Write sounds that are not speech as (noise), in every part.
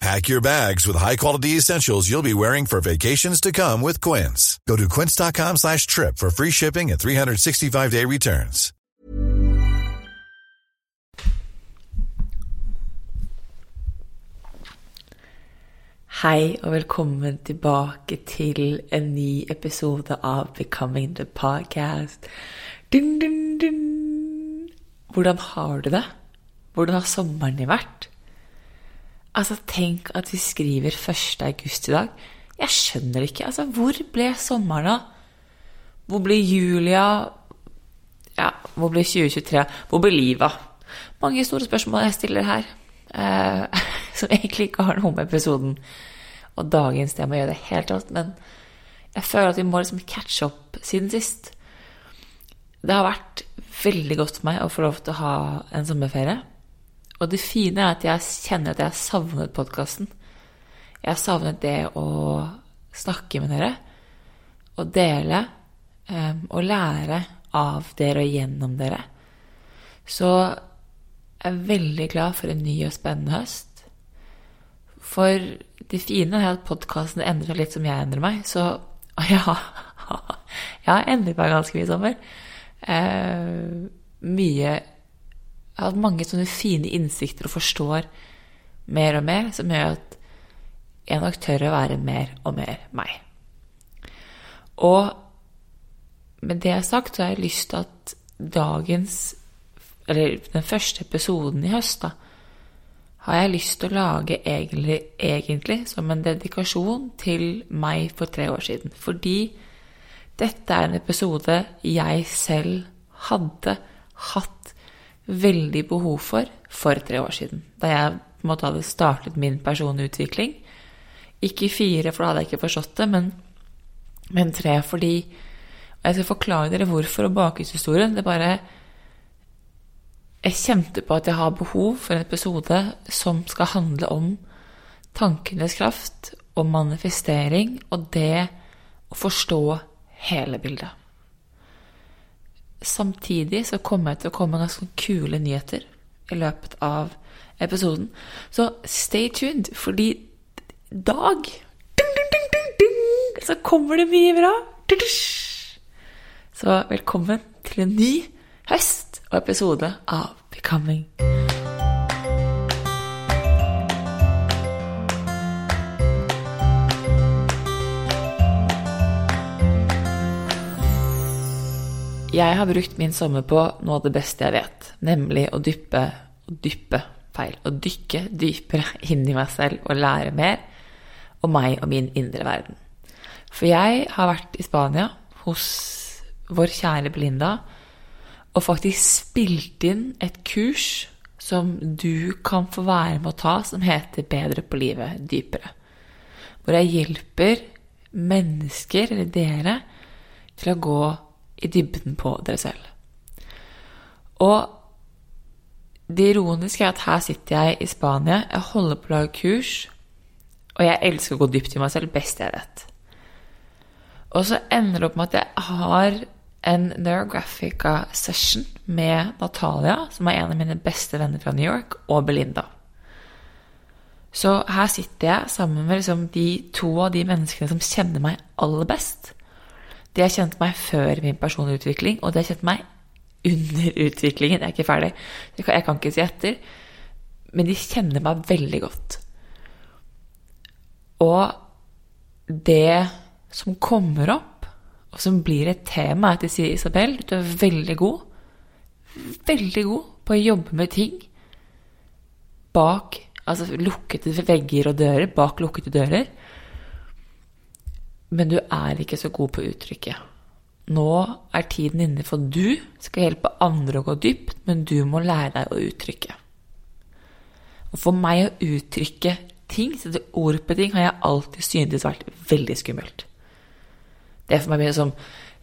Pack your bags with high-quality essentials you'll be wearing for vacations to come with Quince. Go to quince.com slash trip for free shipping and 365-day returns. Hei og velkommen tilbake til en ny episode av Becoming the Podcast. Dun, dun, dun. Hvordan har du det? Hvordan har sommeren vært? Altså, tenk at vi skriver 1. august i dag. Jeg skjønner ikke. Altså, hvor ble sommeren av? Hvor ble Julia? Ja, hvor ble 2023? Hvor ble livet? Mange store spørsmål jeg stiller her. Eh, (laughs) som egentlig ikke har noe med episoden og dagens tema å gjøre det helt tatt. Men jeg føler at vi må liksom catche opp siden sist. Det har vært veldig godt for meg å få lov til å ha en sommerferie. Og det fine er at jeg kjenner at jeg har savnet podkasten. Jeg har savnet det å snakke med dere og dele um, og lære av dere og gjennom dere. Så jeg er veldig glad for en ny og spennende høst. For det fine er at podkasten endrer seg litt som jeg endrer meg. Så (laughs) ja, jeg har endret meg ganske mye i sommer. Uh, mye Jeg har hatt mange sånne fine innsikter og forstår mer og mer, som gjør at jeg nok tør å være mer og mer meg. Og med det sagt, så har jeg lyst til at dagens Eller den første episoden i høst, da, har jeg lyst til å lage egentlig, egentlig, som en dedikasjon til meg for tre år siden. Fordi dette er en episode jeg selv hadde hatt veldig behov for for tre år siden. Da jeg på en måte hadde startet min personlige utvikling. Ikke fire, for da hadde jeg ikke forstått det, men, men tre fordi Og jeg skal forklare dere hvorfor og bakgrunnshistorien. Det bare jeg kjente på at jeg har behov for en episode som skal handle om tankenes kraft og manifestering og det å forstå hele bildet. Samtidig så kommer jeg til å komme ganske kule nyheter i løpet av episoden. Så stay tuned, fordi i dag så kommer det mye bra. Så velkommen til en ny høst og episode av Becoming. Jeg har brukt min sommer på noe av det beste jeg vet, nemlig å dyppe og dyppe feil. Å dykke dypere (laughs) inn i meg selv og lære mer om meg og min indre verden. For jeg har vært i Spania hos vår kjære Belinda og faktisk spilt inn et kurs som du kan få være med å ta, som heter Bedre på livet dypere. Hvor jeg hjelper mennesker, eller dere, til å gå i dybden på dere selv. Og det ironiske er at her sitter jeg i Spania, jeg holder på å lage kurs, og jeg elsker å gå dypt i meg selv, best jeg vet. Og så ender det opp med at jeg har en Neurographica session med Natalia, som er en av mine beste venner fra New York, og Belinda. Så her sitter jeg sammen med liksom de to av de menneskene som kjenner meg aller best. De har kjent meg før min personlige utvikling, og de har kjent meg under utviklingen. Jeg er ikke ferdig. Jeg kan, jeg kan ikke si etter. Men de kjenner meg veldig godt. Og det som kommer opp, og som blir et tema, er at de sier Isabel, du er veldig god. Veldig god på å jobbe med ting bak altså lukkede vegger og dører, bak lukkede dører. Men du er ikke så god på uttrykket. Nå er tiden inne for du skal hjelpe andre å gå dypt, men du må lære deg å uttrykke. Og for meg å uttrykke ting, sette ord på ting, har jeg alltid syntes vært veldig skummelt. Det er for meg mye som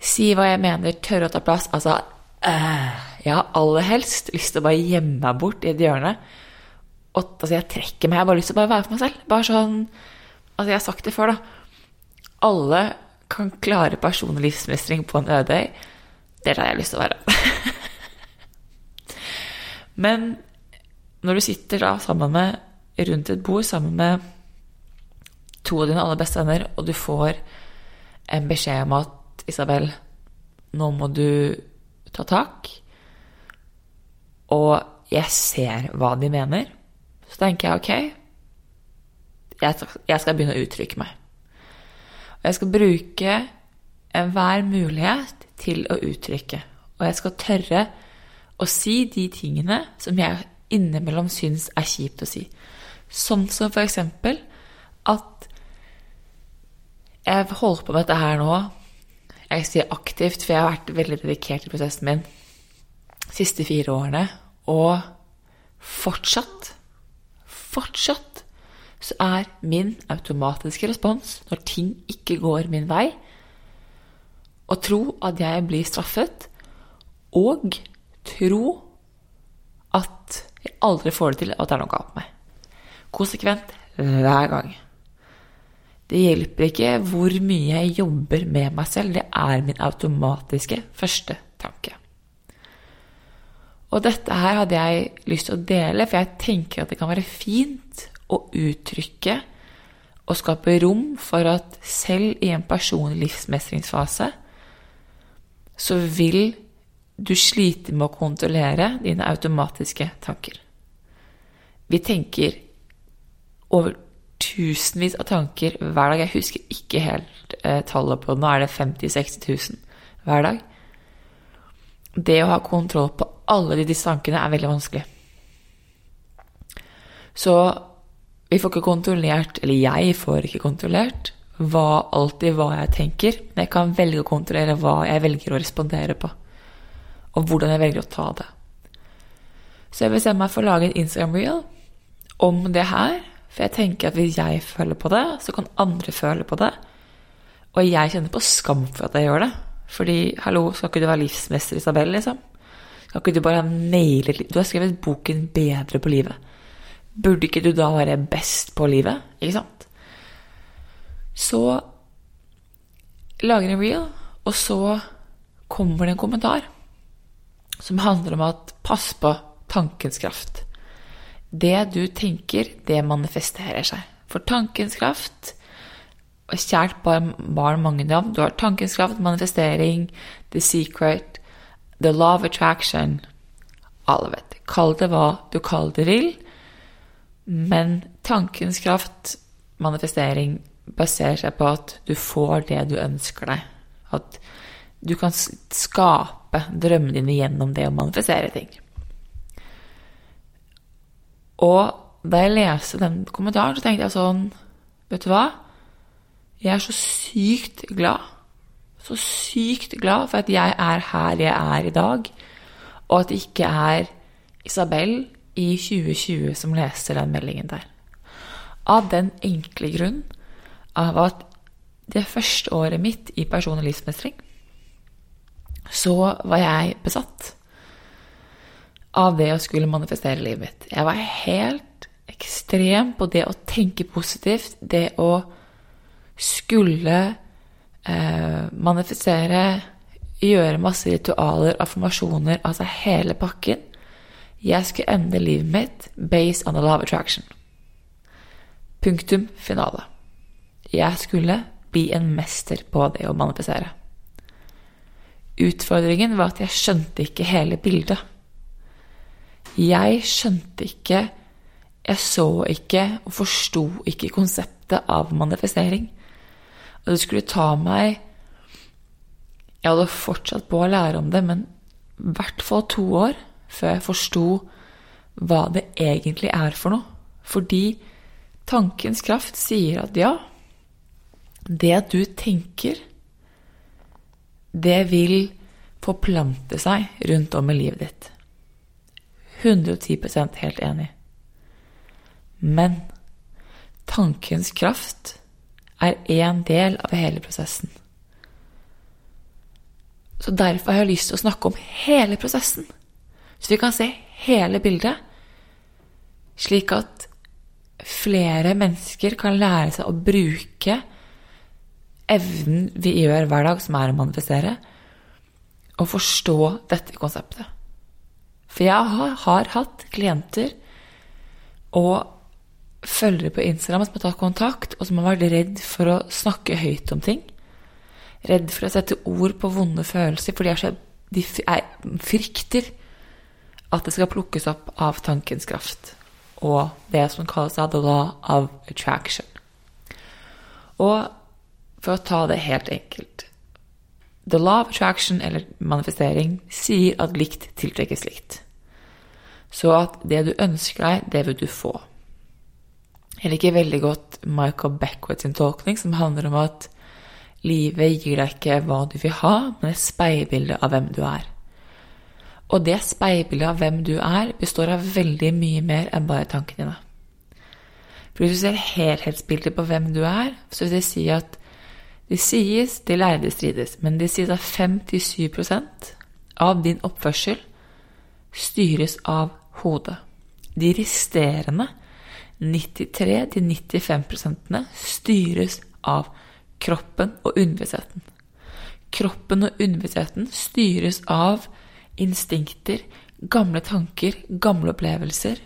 si hva jeg mener, tørre å ta plass. Altså, øh, jeg har aller helst lyst til å bare gjemme meg bort i et hjørne. Og, altså, jeg trekker meg. Jeg har bare lyst til å bare være for meg selv. Bare sånn Altså, jeg har sagt det før, da. Alle kan klare personlig livsmestring på en ødøy. Det har jeg lyst til å være. (laughs) Men når du sitter da sammen med rundt et bord sammen med to av dine aller beste venner, og du får en beskjed om at Isabel, nå må du ta tak. Og jeg ser hva de mener. Så tenker jeg ok, jeg skal begynne å uttrykke meg. Og jeg skal bruke enhver mulighet til å uttrykke. Og jeg skal tørre å si de tingene som jeg innimellom syns er kjipt å si. Sånn som for eksempel at jeg holder på med dette her nå. Jeg sier aktivt, for jeg har vært veldig dedikert i prosessen min de siste fire årene. Og fortsatt, fortsatt så er min automatiske respons når ting ikke går min vei, å tro at jeg blir straffet, og tro at jeg aldri får det til, at det er noe galt med meg. Konsekvent hver gang. Det hjelper ikke hvor mye jeg jobber med meg selv, det er min automatiske første tanke. Og dette her hadde jeg lyst til å dele, for jeg tenker at det kan være fint å uttrykke og skape rom for at selv i en personlig livsmestringsfase så vil du slite med å kontrollere dine automatiske tanker. Vi tenker over tusenvis av tanker hver dag. Jeg husker ikke helt eh, tallet på. Nå er det 50 000-60 000 hver dag. Det å ha kontroll på alle disse tankene er veldig vanskelig. Så vi får ikke kontrollert, eller jeg får ikke kontrollert, hva, alltid hva jeg tenker, men jeg kan velge å kontrollere hva jeg velger å respondere på, og hvordan jeg velger å ta det. Så jeg bestemmer meg for å lage en Instagram-reel om det her, for jeg tenker at hvis jeg føler på det, så kan andre føle på det. Og jeg kjenner på skam for at jeg gjør det. Fordi, hallo, skal ikke du være livsmester, Isabel, liksom? Skal ikke du bare ha Du har skrevet boken 'Bedre på livet'. Burde ikke du da være best på livet? Ikke sant? Så lager en reel, og så kommer det en kommentar som handler om at pass på tankens kraft. Det du tenker, det manifesterer seg. For tankens kraft Kjært barn, mange navn. Du har tankens kraft, manifestering, the secret, The law of attraction Alle vet Kall det hva du kaller det vil, men tankens kraft, manifestering, baserer seg på at du får det du ønsker deg. At du kan skape drømmene dine gjennom det å manifestere ting. Og da jeg leste den kommentaren, så tenkte jeg sånn Vet du hva? Jeg er så sykt glad så sykt glad for at jeg er her jeg er i dag, og at det ikke er Isabel i 2020 som leser den meldingen der. Av den enkle grunn av at det første året mitt i personlig livsmestring, så var jeg besatt av det å skulle manifestere livet mitt. Jeg var helt ekstrem på det å tenke positivt, det å skulle eh, manifestere, gjøre masse ritualer, affirmasjoner, altså hele pakken. Jeg skulle ende livet mitt based on the love attraction. Punktum finale. Jeg skulle bli en mester på det å manifestere. Utfordringen var at jeg skjønte ikke hele bildet. Jeg skjønte ikke Jeg så ikke og forsto ikke konseptet av manifestering. Og det skulle ta meg Jeg hadde fortsatt på å lære om det, men i hvert fall to år før jeg forsto hva det egentlig er for noe. Fordi tankens kraft sier at ja, det at du tenker, det vil forplante seg rundt om i livet ditt. 110% helt enig. Men tankens kraft er én del av hele prosessen. Så derfor har jeg lyst til å snakke om hele prosessen. Så vi kan se hele bildet, slik at flere mennesker kan lære seg å bruke evnen vi gjør hver dag, som er å manifestere, og forstå dette konseptet. For jeg har, hatt klienter og følgere på Instagram som har tatt kontakt, og som har vært redd for å snakke høyt om ting. Redd for å sette ord på vonde følelser, for de, så, de er, frykter at det skal plukkes opp av tankens kraft og det som kalles the law of attraction. Og for å ta det helt enkelt The law of attraction, eller manifestering, sier at likt tiltrekkes likt. Så at det du ønsker deg, det vil du få. Jeg liker veldig godt Michael Beckwith sin tolkning, som handler om at livet gir deg ikke hva du vil ha, men et speilbilde av hvem du er. Og det speilbildet av hvem du er, består av veldig mye mer enn bare tankene dine. For hvis du ser helhetsbildet på hvem du er, så vil det si at det sies, det lærde strides, men det sies at 5-7 av din oppførsel styres av hodet. De resterende 93-95% styres av kroppen og underbevisstheten. Kroppen og underbevisstheten styres av instinkter, gamle tanker, gamle opplevelser.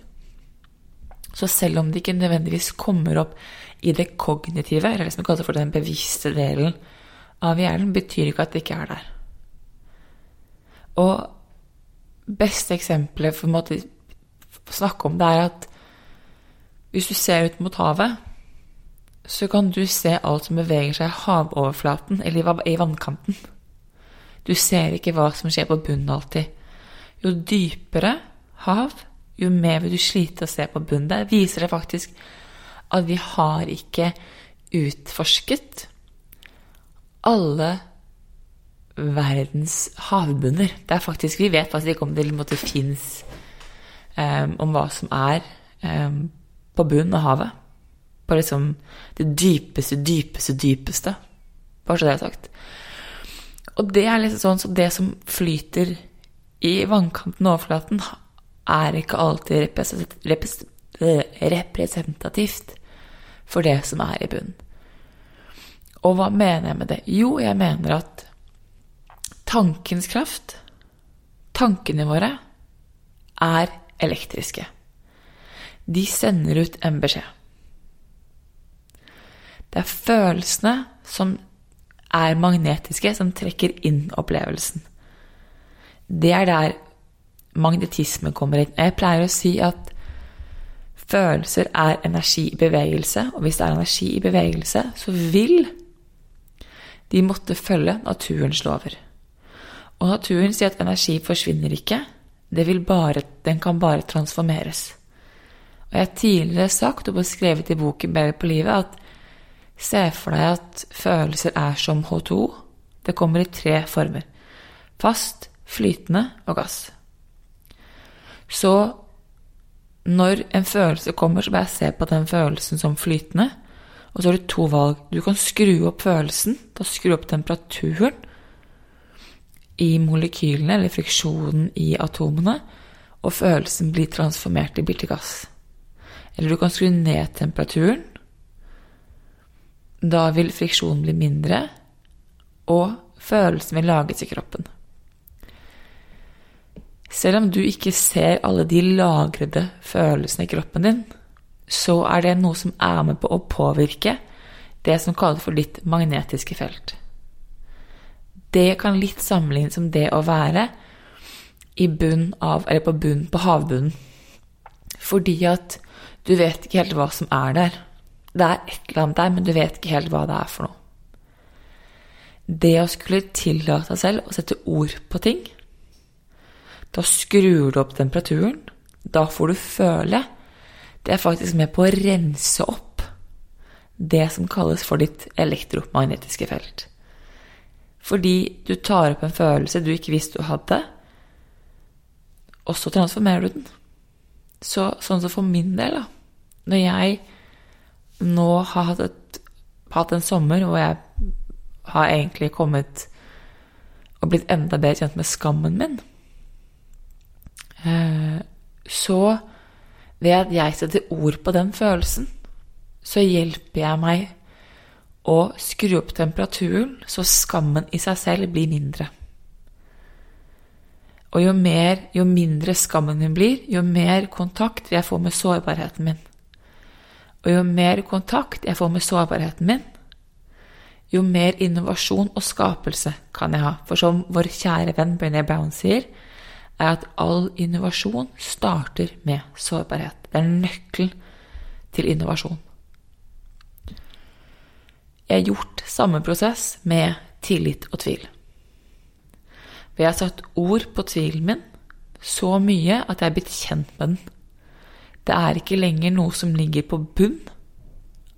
Så selv om det ikke nødvendigvis kommer opp i det kognitive, eller det som kalles for den bevisste delen av hjernen, betyr ikke at det ikke er der. Og beste eksempelet for å snakke om det er at hvis du ser ut mot havet, så kan du se alt som beveger seg i havoverflaten eller i vannkanten. Du ser ikke hva som skjer på bunnen alltid. Jo dypere hav, jo mer vil du slite å se på bunnen. Der viser det faktisk at vi har ikke utforsket alle verdens havbunner. Det er faktisk, Vi vet faktisk ikke om det måte, fins um, om hva som er um, på bunnen av havet. På liksom det dypeste, dypeste, dypeste. Bare så det er sagt. Og det er liksom sånn så det som flyter i vannkanten og overflaten, er ikke alltid representativt for det som er i bunnen. Og hva mener jeg med det? Jo, jeg mener at tankens kraft, tankene våre, er elektriske de sender ut en beskjed. Det er følelsene som er magnetiske, som trekker inn opplevelsen. Det er der magnetisme kommer inn. Jeg pleier å si at følelser er energi i bevegelse, og hvis det er energi i bevegelse, så vil de måtte følge naturens lover. Og naturen sier at energi forsvinner ikke, bare, den kan bare transformeres. Og jeg har tidligere sagt og beskrevet i boken Bedre på livet at se for deg at følelser er som H2. Det kommer i tre former. Fast, flytende og gass. Så når en følelse kommer, så bare se på den følelsen som flytende. Og så har du to valg. Du kan skru opp følelsen, da skru opp temperaturen i molekylene, eller friksjonen i atomene, og følelsen blir transformert i til gass. Eller du kan skru ned temperaturen. Da vil friksjonen bli mindre, og følelsen vil lages i kroppen. Selv om du ikke ser alle de lagrede følelsene i kroppen din, så er det noe som er med på å påvirke det som kalles for ditt magnetiske felt. Det kan litt sammenlignes som det å være i bunn av, eller på bunn på havbunnen. Fordi at du vet ikke helt hva som er der. Det er et eller annet der, men du vet ikke helt hva det er for noe. Det å skulle tillate seg selv å sette ord på ting Da skrur du opp temperaturen. Da får du føle. Det er faktisk med på å rense opp det som kalles for ditt elektromagnetiske felt. Fordi du tar opp en følelse du ikke visste du hadde, og så transformerer du den. Så sånn som for min del, da Når jeg nå har hatt, et, hatt en sommer hvor jeg har egentlig kommet og blitt enda bedre kjent med skammen min, eh, så ved at jeg setter ord på den følelsen, så hjelper jeg meg å skru opp temperaturen så skammen i seg selv blir mindre. Og jo, mer, jo mindre skammen min blir, jo mer kontakt vil jeg få med sårbarheten min. Og jo mer kontakt jeg får med sårbarheten min, jo mer innovasjon og skapelse kan jeg ha. For som vår kjære venn Brené Brown sier, er at all innovasjon starter med sårbarhet. Det er nøkkelen til innovasjon. Jeg har gjort samme prosess med tillit og tvil. For jeg har satt ord på tvilen min så mye at jeg er blitt kjent med den. Det er ikke lenger noe som ligger på bunn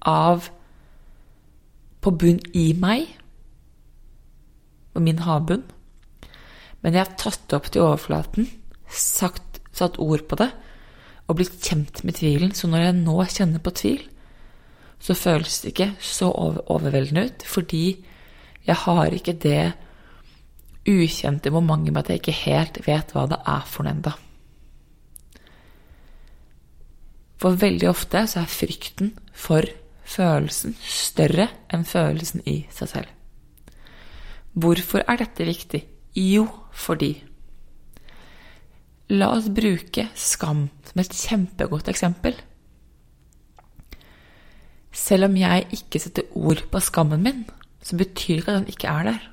av På bunn i meg, på min havbunn. Men jeg har tatt det opp til overflaten, sagt, satt ord på det og blitt kjent med tvilen. Så når jeg nå kjenner på tvil, så føles det ikke så overveldende ut, fordi jeg har ikke det ukjente momentet med at jeg ikke helt vet hva det er for noe ennå. For veldig ofte så er frykten for følelsen større enn følelsen i seg selv. Hvorfor er dette viktig? Jo, fordi La oss bruke skam som et kjempegodt eksempel. Selv om jeg ikke setter ord på skammen min, så betyr ikke at den ikke er der.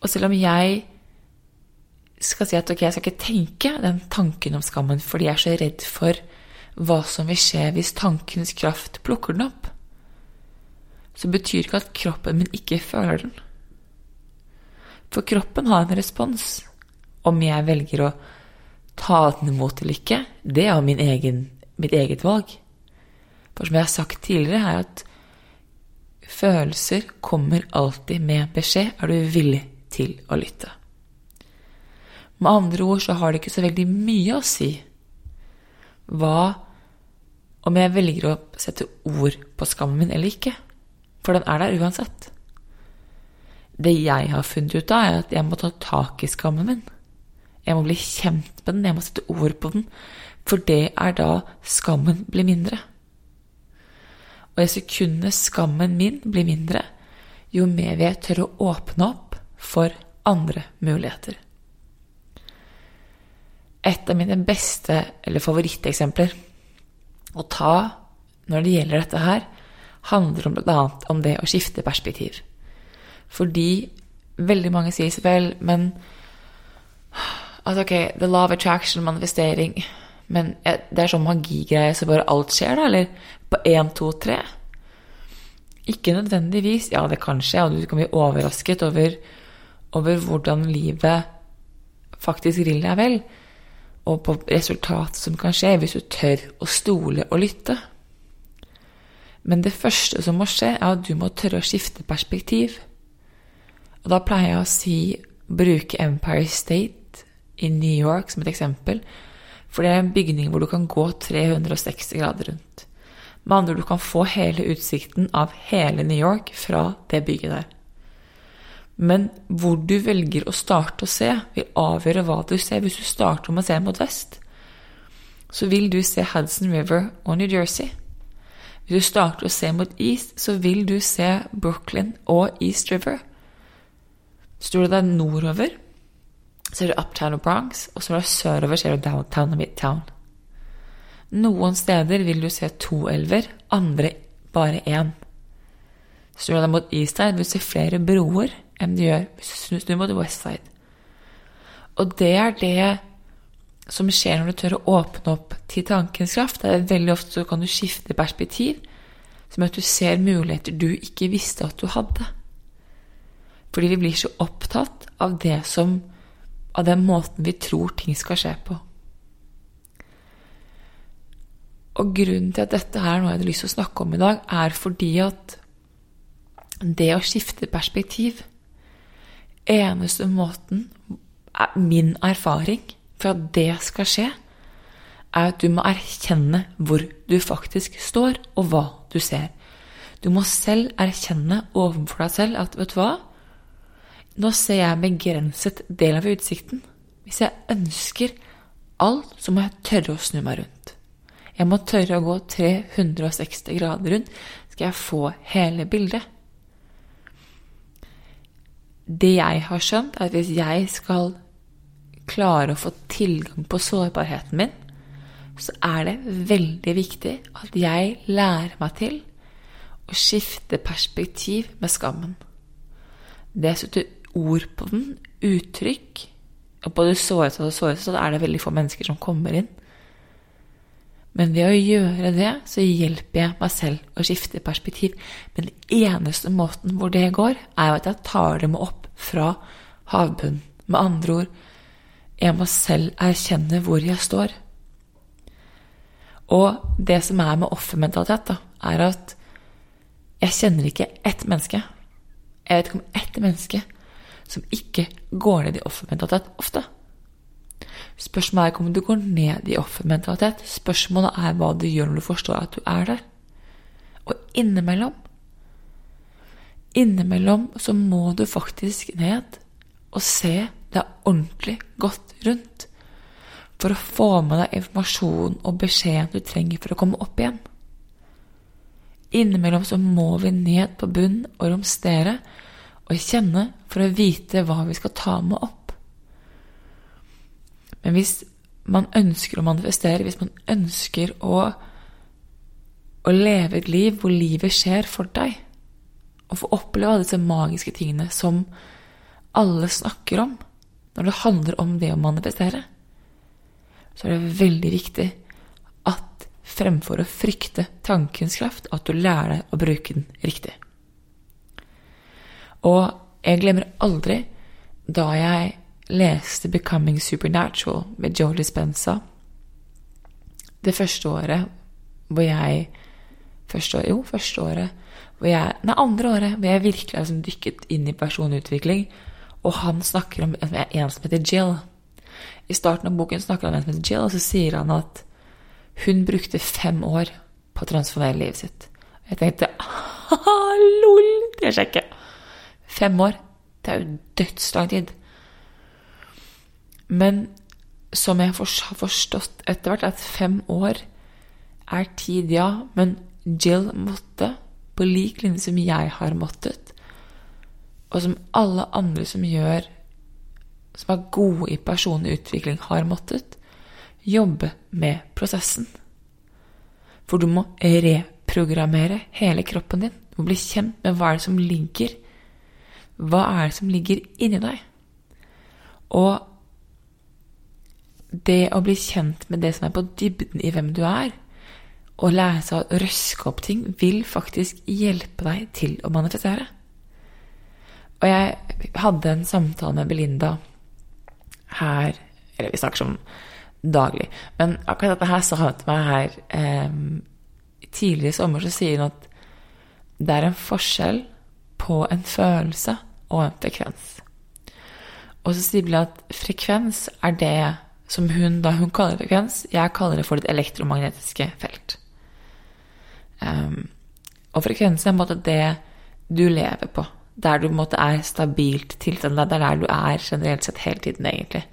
Og selv om jeg skal si at ok, jeg skal ikke tenke den tanken om skammen fordi jeg er så redd for hva som vil skje hvis tankens kraft plukker den opp, så betyr ikke at kroppen min ikke føler den. For kroppen har en respons. Om jeg velger å ta den imot eller ikke, det er min egen, mitt eget valg. For som jeg har sagt tidligere, er at følelser kommer alltid med beskjed. Er du villig til å lytte. Med andre ord så har det ikke så veldig mye å si hva om jeg velger å sette ord på skammen min eller ikke. For den er der uansett. Det jeg har funnet ut av, er at jeg må ta tak i skammen min. Jeg må bli kjent med den, jeg må sette ord på den. For det er da skammen blir mindre. Og i sekundet skammen min blir mindre, jo mer vil jeg tørre å åpne opp for andre muligheter. Et av mine beste eller favoritteksempler å ta når det gjelder dette her, handler om bl.a. om det å skifte perspektiv. Fordi veldig mange sier så vel, men altså ok, the law of attraction, manifestering Men det er sånn magigreie, så bare alt skjer, da? Eller på én, to, tre? Ikke nødvendigvis. Ja, det kan skje, og du kan bli overrasket over over hvordan livet faktisk vil deg vel, og på resultatet som kan skje hvis du tør å stole og lytte. Men det første som må skje, er at du må tørre å skifte perspektiv. Og da pleier jeg å si bruke Empire State i New York som et eksempel. For det er en bygning hvor du kan gå 360 grader rundt. Med andre du kan få hele utsikten av hele New York fra det bygget der. Men hvor du velger å starte å se, vil avgjøre hva du ser. Hvis du starter med å se mot vest, så vil du se Hudson River og New Jersey. Hvis du starter å se mot east, så vil du se Brooklyn og East River. Står du deg nordover, så ser du Uptown og Bronx, og så er det sørover ser du Downtown og Midtown. Noen steder vil du se to elver, andre bare én. Står du deg mot Eastside, vil du se flere broer enn du gjør hvis du snur mot Westside. Og det er det som skjer når du tør å åpne opp til tankens kraft. Det er veldig ofte så kan du skifte perspektiv, som at du ser muligheter du ikke visste at du hadde. Fordi vi blir så opptatt av det som av den måten vi tror ting skal skje på. Og grunnen til at dette er noe jeg hadde lyst til å snakke om i dag, er fordi at det å skifte perspektiv Eneste måten, min erfaring for at det skal skje, er at du må erkjenne hvor du faktisk står, og hva du ser. Du må selv erkjenne overfor deg selv at vet du hva, nå ser jeg en begrenset del av utsikten. Hvis jeg ønsker alt, så må jeg tørre å snu meg rundt. Jeg må tørre å gå 360 grader rundt, skal jeg få hele bildet. Det jeg har skjønt, er at hvis jeg skal klare å få tilgang på sårbarheten min, så er det veldig viktig at jeg lærer meg til å skifte perspektiv med skammen. Det setter ord på den, uttrykk. Og både såret og såret så er det veldig få mennesker som kommer inn. Men ved å gjøre det, så hjelper jeg meg selv å skifte perspektiv. Men den eneste måten hvor det går, er jo at jeg tar det med opp fra havbunnen. Med andre ord, jeg må selv erkjenne hvor jeg står. Og det som er med offermentalitet, da, er at jeg kjenner ikke ett menneske. Jeg vet ikke om ett menneske som ikke går ned i offermentalitet ofte. Spørsmålet er ikke om du går ned i offermentalitet. Spørsmålet er hva du gjør når du forstår at du er der. Og innimellom Innimellom så må du faktisk ned og se deg ordentlig godt rundt for å få med deg informasjon og beskjeden du trenger for å komme opp igjen. Innimellom så må vi ned på bunnen og romstere og kjenne for å vite hva vi skal ta med opp. Men hvis man ønsker å manifestere, hvis man ønsker å, å leve et liv hvor livet skjer for deg, og få oppleve alle disse magiske tingene som alle snakker om når det handler om det å manifestere, så er det veldig viktig at fremfor å frykte tankens kraft, at du lærer deg å bruke den riktig. Og jeg glemmer aldri da jeg leste 'Becoming Supernatural' med Joe Dispenza. Det første året hvor jeg første Jo, første året hvor jeg, Nei, andre året hvor jeg virkelig har liksom dykket inn i personutvikling. Og han snakker om en som heter Jill. I starten av boken snakker han om en som heter Jill, og så sier han at hun brukte fem år på å transformere livet sitt. Og Jeg tenkte (laughs) lol, det skjer ikke. Fem år. Det er jo dødslang tid. Men som jeg har forstått etter hvert, at fem år er tid, ja. Men Jill måtte, på lik linje som jeg har måttet, og som alle andre som gjør som er gode i personlig utvikling, har måttet, jobbe med prosessen. For du må reprogrammere hele kroppen din. Du må bli kjent med hva er det som ligger Hva er det som ligger inni deg? Og det å bli kjent med det som er på dybden i hvem du er, og lære seg å røske opp ting, vil faktisk hjelpe deg til å manifestere. Og jeg hadde en samtale med Belinda her Eller vi snakker som daglig. Men akkurat dette her sa hun til meg her eh, tidligere i sommer, så sier hun at det er en forskjell på en følelse og en frekvens. Og så sier Belinda at frekvens er det som hun da hun kaller frekvens. Jeg kaller det for det elektromagnetiske felt. Um, og frekvensen er på en måte det du lever på. Der du på en måte er stabilt tilstand. Det er der du er generelt sett hele tiden, egentlig.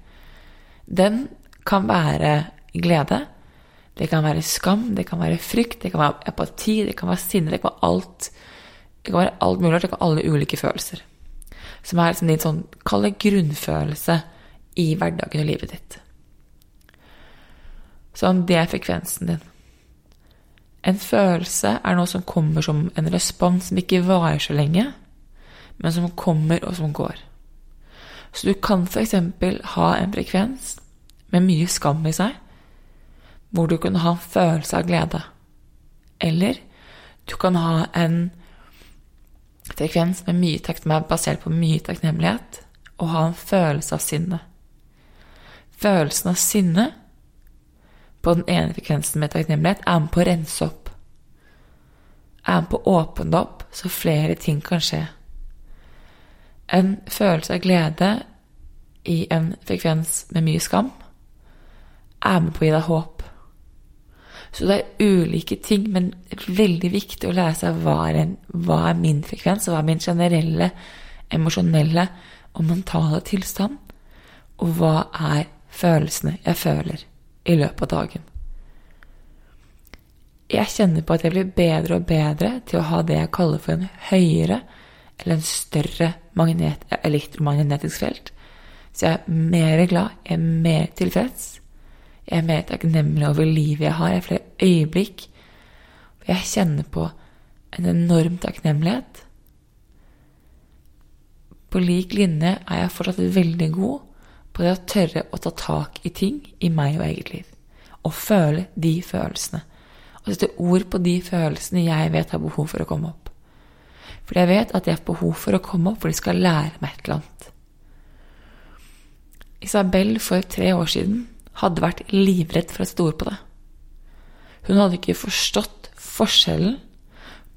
Den kan være glede. Det kan være skam, det kan være frykt, det kan være apati, det kan være sinne, det kan være alt. Det kan være alt mulig, det kan være alle ulike følelser. Som er liksom din sånn, kall grunnfølelse i hverdagen og livet ditt. Sånn, det er frekvensen din. En følelse er noe som kommer som en respons som ikke varer så lenge, men som kommer og som går. Så du kan f.eks. ha en frekvens med mye skam i seg, hvor du kan ha en følelse av glede. Eller du kan ha en frekvens med mye som er basert på mye takknemlighet, og ha en følelse av sinne. Følelsen av sinne på den ene frekvensen med takknemlighet er med på å rense opp. Er med på å åpne opp så flere ting kan skje. En følelse av glede i en frekvens med mye skam er med på å gi deg håp. Så det er ulike ting, men veldig viktig å lære seg hva er, en, hva er min frekvens, og hva er min generelle, emosjonelle og mentale tilstand, og hva er følelsene jeg føler i løpet av dagen. Jeg kjenner på at jeg blir bedre og bedre til å ha det jeg kaller for en høyere eller en større magnet, elektromagnetisk felt. Så jeg er mer glad, jeg er mer tilfreds, jeg er mer takknemlig over livet jeg har. Jeg har flere øyeblikk og jeg kjenner på en enorm takknemlighet. På lik linje er jeg fortsatt veldig god på det å tørre å ta tak i ting i meg og eget liv. Og føle de følelsene. Og sette ord på de følelsene jeg vet har behov for å komme opp. For jeg vet at de har behov for å komme opp, for de skal lære meg et eller annet. Isabel for tre år siden hadde vært livredd for å sette ord på det. Hun hadde ikke forstått forskjellen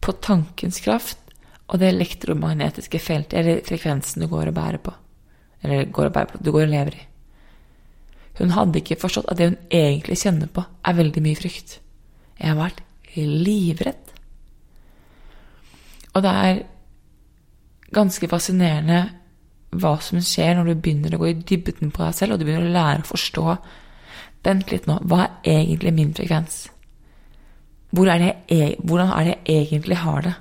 på tankens kraft og det elektromagnetiske feltet, eller frekvensen du går og bærer på. Eller går og bærer på, du går og lever i. Hun hadde ikke forstått at det hun egentlig kjenner på, er veldig mye frykt. Jeg har vært livredd. Og det er ganske fascinerende hva som skjer når du begynner å gå i dybden på deg selv, og du begynner å lære å forstå Vent litt nå. Hva er egentlig min frekvens? Hvor er jeg, hvordan er det jeg egentlig har det?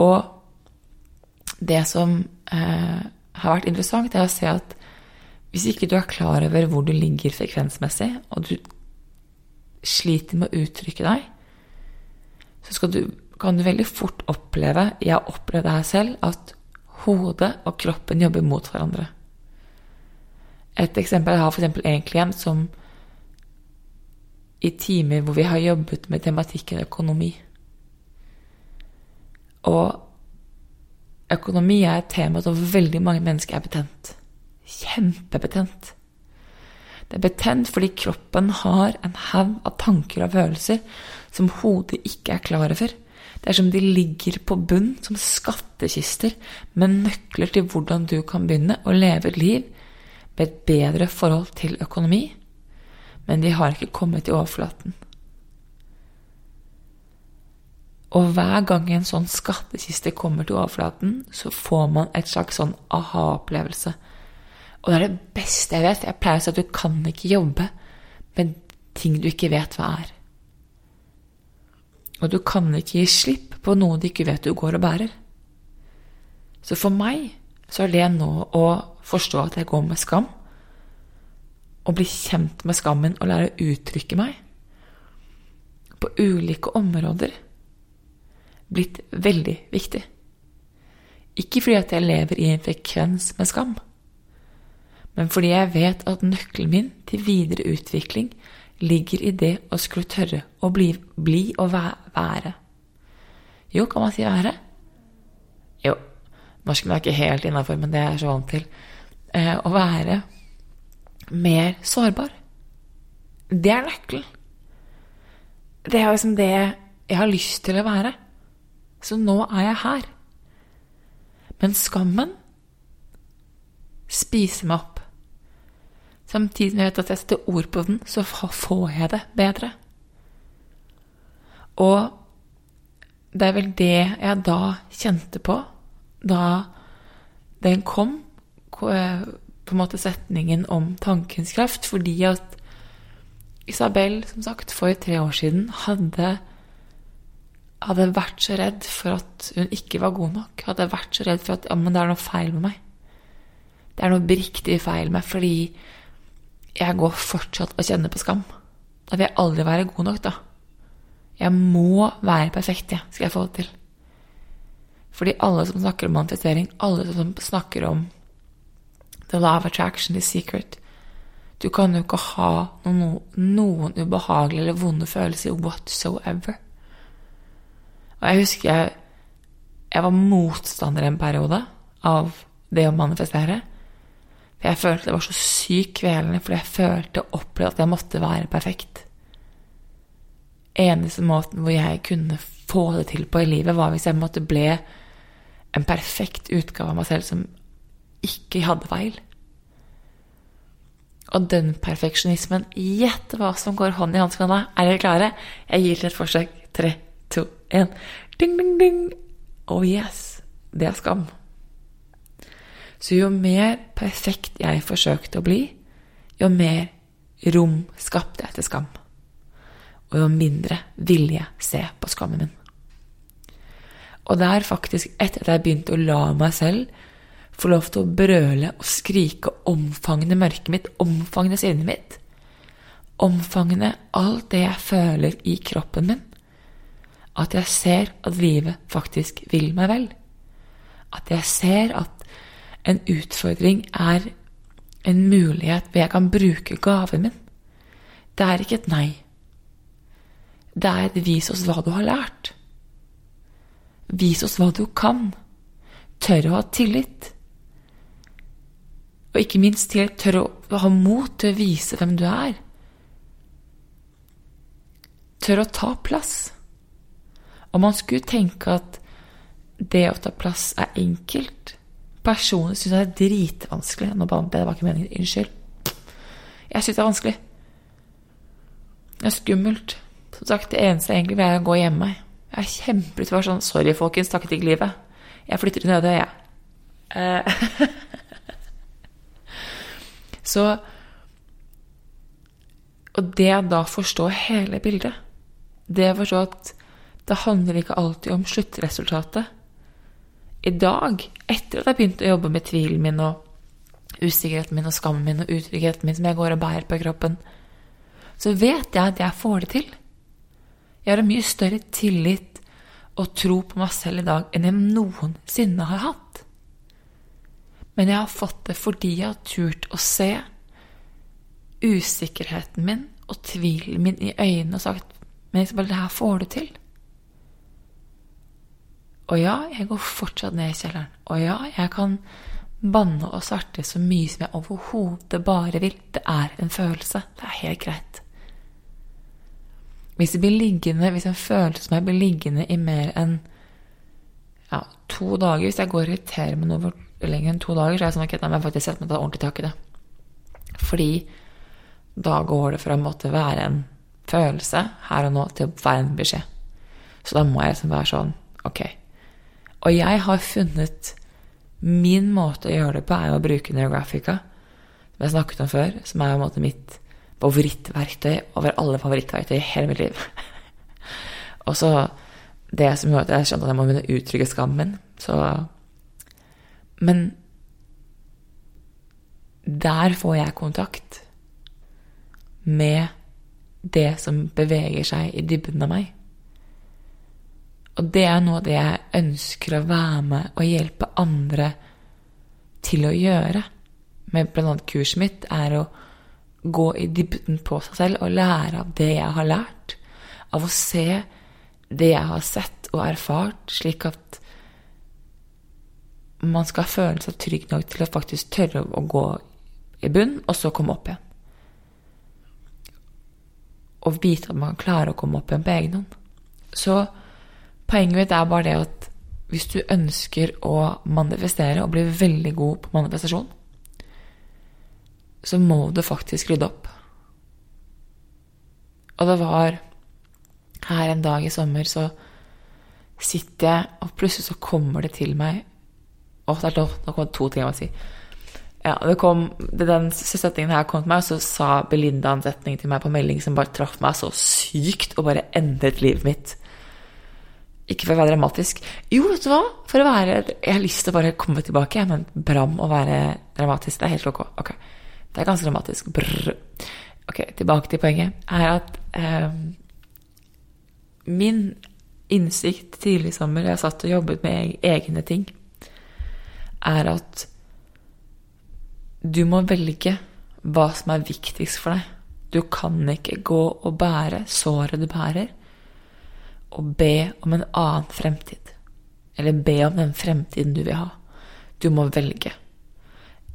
Og det som eh, har vært interessant, er å se at hvis ikke du er klar over hvor du ligger frekvensmessig, og du sliter med å uttrykke deg, så du, kan du veldig fort oppleve Jeg har opplevd det her selv, at hodet og kroppen jobber mot hverandre. Et eksempel jeg har f.eks. en klient som i timer hvor vi har jobbet med tematikken økonomi. Og økonomi er et tema som veldig mange mennesker er betent. Kjempebetent. Det er betent fordi kroppen har en haug av tanker og følelser som hodet ikke er klar over. Det er som de ligger på bunn som skattkister med nøkler til hvordan du kan begynne å leve et liv med et bedre forhold til økonomi, men de har ikke kommet i overflaten. Og hver gang en sånn skattkiste kommer til overflaten, så får man et slags sånn aha-opplevelse. Og det er det beste jeg vet. Jeg pleier å si at du kan ikke jobbe med ting du ikke vet hva er. Og du kan ikke gi slipp på noe du ikke vet du går og bærer. Så for meg så er det nå å forstå at jeg går med skam, og bli kjent med skammen og lære å uttrykke meg på ulike områder, blitt veldig viktig. Ikke fordi at jeg lever i en frekvens med skam, men fordi jeg vet at nøkkelen min til videre utvikling ligger i det å skulle tørre å bli, bli og være. Jo, kan man si være? Jo, Norsken er ikke helt innafor, men det er jeg så vant til. Eh, å være mer sårbar. Det er nøkkelen. Det er liksom det jeg har lyst til å være. Så nå er jeg her. Men skammen spiser meg opp. Samtidig som jeg vet at jeg setter ord på den, så får jeg det bedre. Og det er vel det jeg da kjente på da den kom, eh, på en måte setningen om tankens kraft, fordi at Isabel, som sagt, for tre år siden hadde hadde vært så redd for at hun ikke var god nok. Hadde jeg vært så redd for at ja, men det er noe feil med meg. Det er noe riktig feil med meg fordi jeg går fortsatt og kjenner på skam. Da vil jeg aldri være god nok, da. Jeg må være perfekt, jeg, skal jeg få det til. Fordi alle som snakker om manifestering, alle som snakker om the law of attraction, the secret Du kan jo ikke ha noen, noen ubehagelige eller vonde følelser whatsoever. Og jeg husker jeg, jeg var motstander en periode av det å manifestere. For jeg følte det var så sykt kvelende, fordi jeg følte og opplevde at jeg måtte være perfekt. Eneste måten hvor jeg kunne få det til på i livet, var hvis jeg måtte ble en perfekt utgave av meg selv som ikke hadde feil. Og den perfeksjonismen Gjett hva som går hånd i hanske med deg. Er dere klare? Jeg gir til et forsøk. Tre, to, én. Ding, ding, ding. Oh yes. Det er skam. Så jo mer perfekt jeg forsøkte å bli, jo mer rom skapte jeg til skam. Og jo mindre ville jeg se på skammen min. Og det er faktisk etter at jeg begynte å la meg selv få lov til å brøle og skrike og omfavne mørket mitt, omfavne sinnet mitt, omfavne alt det jeg føler i kroppen min, at jeg ser at livet faktisk vil meg vel. At jeg ser at en utfordring er en mulighet hvor jeg kan bruke gaven min. Det er ikke et nei. Det er et vis oss hva du har lært. Vis oss hva du kan. Tør å ha tillit. Og ikke minst til tør å ha mot til å vise hvem du er. Tør å ta plass. Og man skulle tenke at det å ta plass er enkelt. Personlig syns jeg det er dritvanskelig. Nå bannet jeg, det var ikke meningen. Unnskyld. Jeg syns det er vanskelig. Det er skummelt. Som sagt, det eneste jeg egentlig vil, er å gå Jeg meg. Jeg er kjempeutfor sånn Sorry, folkens, takket ikke livet. Jeg flytter til Nødøy, jeg. Eh, (laughs) Så Og det da forstå hele bildet, det å forstå at det handler ikke alltid om sluttresultatet. I dag, etter at jeg begynte å jobbe med tvilen min og usikkerheten min og skammen min og utryggheten min som jeg går og bærer på kroppen, så vet jeg at jeg får det til. Jeg har en mye større tillit og tro på meg selv i dag enn jeg noensinne har hatt. Men jeg har fått det fordi jeg har turt å se usikkerheten min og tvilen min i øynene og sagt Men Isabel, det her får du til. Og ja, jeg går fortsatt ned i kjelleren. Og ja, jeg kan banne og svarte så mye som jeg overhodet bare vil. Det er en følelse. Det er helt greit. Hvis blir liggende, hvis en følelse som jeg blir liggende i mer enn ja, to dager Hvis jeg går og irriterer meg noe lenger enn to dager, så er jeg sånn ok, da må jeg faktisk sette meg ta ordentlig tak i det. Fordi da går det fra å måtte være en følelse her og nå til å være en beskjed. Så da må jeg liksom være sånn ok. Og jeg har funnet Min måte å gjøre det på er å bruke Neographica, som jeg snakket om før, som er på en måte mitt favorittverktøy over alle favorittverktøy i hele mitt liv. (laughs) og så det som gjorde at jeg skjønte at jeg må begynne å uttrykke skammen. Så Men der får jeg kontakt med det som beveger seg i dybden av meg. Og det er noe av det jeg ønsker å være med og hjelpe andre til å gjøre. Med bl.a. kurset mitt er å gå i dybden på seg selv og lære av det jeg har lært. Av å se det jeg har sett og erfart, slik at man skal føle seg trygg nok til å faktisk tørre å gå i bunn, og så komme opp igjen. Og vite at man klarer å komme opp igjen på egen hånd. Så poenget mitt er bare det at hvis du ønsker å manifestere og bli veldig god på manifestasjon, så må du faktisk rydde opp. Og det var her en dag i sommer, så sitter jeg, og plutselig så kommer det til meg Å, det er lov, nå kom det to ting jeg må si. Ja, det kom, Den setningen her kom til meg, og så sa Belinda en setning til meg på melding som bare traff meg så sykt, og bare endret livet mitt. Ikke for å være dramatisk. Jo, vet du hva? For å være Jeg har lyst til å bare komme tilbake, jeg, men Bram å være dramatisk, det er helt ok. ok. Det er ganske dramatisk. Brr. Ok, tilbake til poenget. Er at eh, min innsikt tidlig i sommer, jeg satt og jobbet med egne ting, er at du må velge hva som er viktigst for deg. Du kan ikke gå og bære såret du bærer, og be om en annen fremtid. Eller be om den fremtiden du vil ha. Du må velge.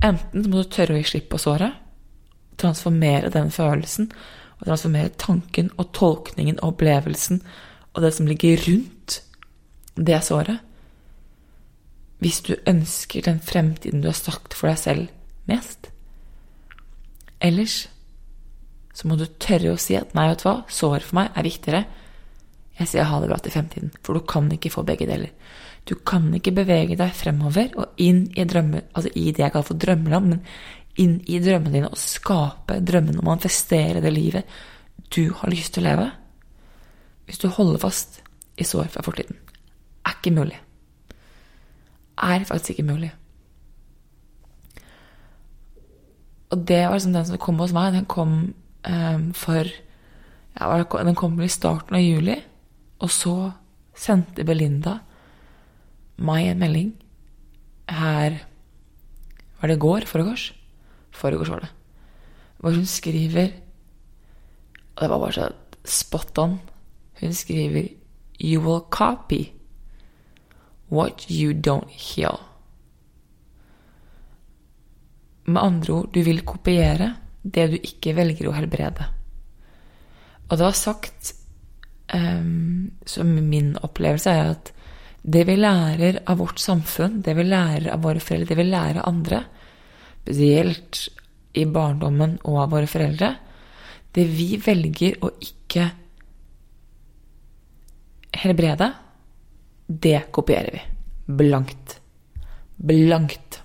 Enten må du tørre å gi slipp på såret, transformere den følelsen, og transformere tanken og tolkningen og opplevelsen og det som ligger rundt det såret. Hvis du ønsker den fremtiden du har sagt for deg selv mest. Ellers så må du tørre å si at nei, vet du hva, såret for meg er viktigere. Jeg sier ha det bra til fremtiden, for du kan ikke få begge deler. Du kan ikke bevege deg fremover og inn i drømme, altså i det jeg kaller for drømmeland, men inn i drømmene dine og skape drømmene og manifestere det livet du har lyst til å leve. Hvis du holder fast i sår fra fortiden. Er ikke mulig. Er faktisk ikke mulig. Og det var liksom den som kom hos meg. Den kom um, for ja, Den kom i starten av juli. Og så sendte Belinda meg en melding her Var det i går? Foregårs? Foregårs var det. Hvor hun skriver Og det var bare så spot on. Hun skriver You will copy what you don't heal. Med andre ord, du vil kopiere det du ikke velger å helbrede. Og det var sagt um, som min opplevelse er at det vi lærer av vårt samfunn, det vi lærer av våre foreldre, det vi lærer av andre, spesielt i barndommen og av våre foreldre, det vi velger å ikke helbrede, det kopierer vi. Blankt. Blankt.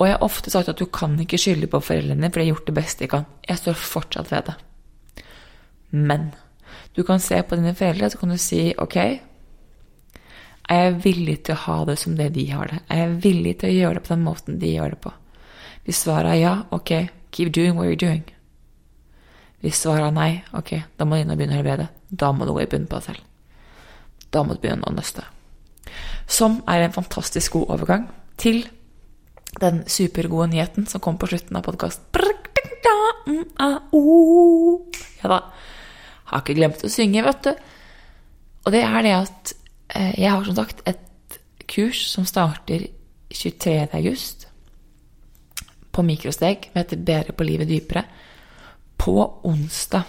Og jeg har ofte sagt at du kan ikke skylde på foreldrene, for de har gjort det beste de kan. Jeg står fortsatt ved det. Men du kan se på dine foreldre, så kan du si ok Er jeg villig til å ha det som det de har det? Er jeg villig til å gjøre det på den måten de gjør det på? Hvis svaret er ja, ok, keep doing what you're doing. Hvis svaret er nei, ok, da må du inn og begynne å helbrede. Da må du gå i bunnen på deg selv. Da må du begynne å nøste. Som er en fantastisk god overgang til den supergode nyheten som kom på slutten av podkasten. Ja da. Har ikke glemt å synge, vet du. Og det er det at eh, jeg har som sagt et kurs som starter 23. august på mikrosteg, som heter Bedre på livet dypere. På onsdag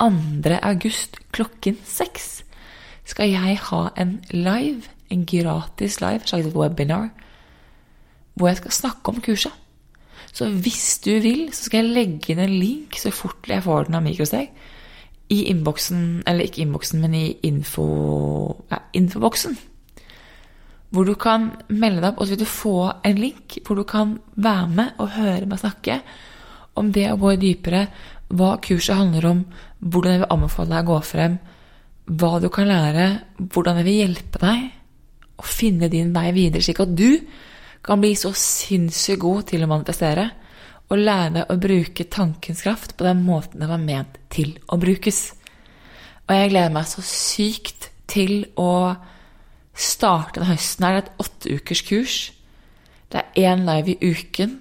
2. august klokken seks skal jeg ha en live, en gratis live, slags webinar, hvor jeg skal snakke om kurset. Så hvis du vil, så skal jeg legge inn en link så fort jeg får den av Mikrosteg. I innboksen, eller ikke innboksen, men i info, ja, infoboksen. Hvor du kan melde deg opp, og så vil du få en link hvor du kan være med og høre meg snakke om det å gå dypere, hva kurset handler om, hvordan jeg vil anbefale deg å gå frem, hva du kan lære, hvordan jeg vil hjelpe deg å finne din vei videre, slik at du kan bli så sinnssykt god til å manifestere og lære deg å bruke tankens kraft på den måten det var ment til å brukes. Og jeg gleder meg så sykt til å starte denne høsten. her. Det er et åtteukers kurs. Det er én live i uken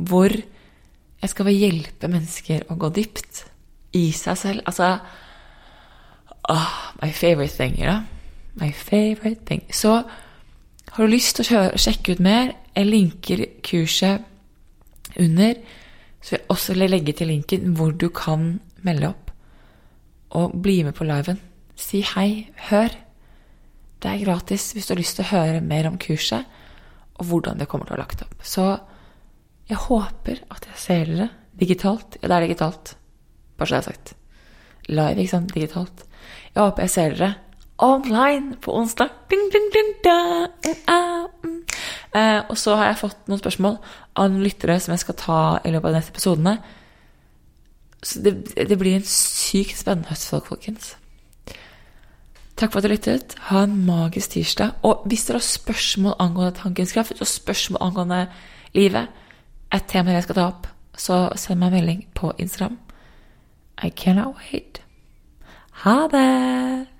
hvor jeg skal hjelpe mennesker å gå dypt i seg selv. Altså oh, My favorite thing, you know? My favorite thing. Så har du lyst til å sjekke ut mer, jeg linker kurset under. Så vil jeg også legge til linken hvor du kan melde opp og bli med på liven. Si hei, hør. Det er gratis hvis du har lyst til å høre mer om kurset og hvordan det kommer til å være lagt opp. Så jeg håper at jeg ser dere digitalt. Ja, det er digitalt. Bare så det er sagt. Live, ikke sant? Digitalt. Jeg håper jeg ser dere online på onsdag. Ding, ding, ding, eh, og så har jeg fått noen spørsmål av noen lyttere som jeg skal ta i løpet av de neste episodene. Så det, det blir en sykt spennende høst, folkens. Takk for at du lyttet. Ha en magisk tirsdag. Og hvis dere har spørsmål angående tankens kraft og spørsmål angående livet, et tema jeg skal ta opp, så send meg en melding på Instagram. I cannot wait. Ha det!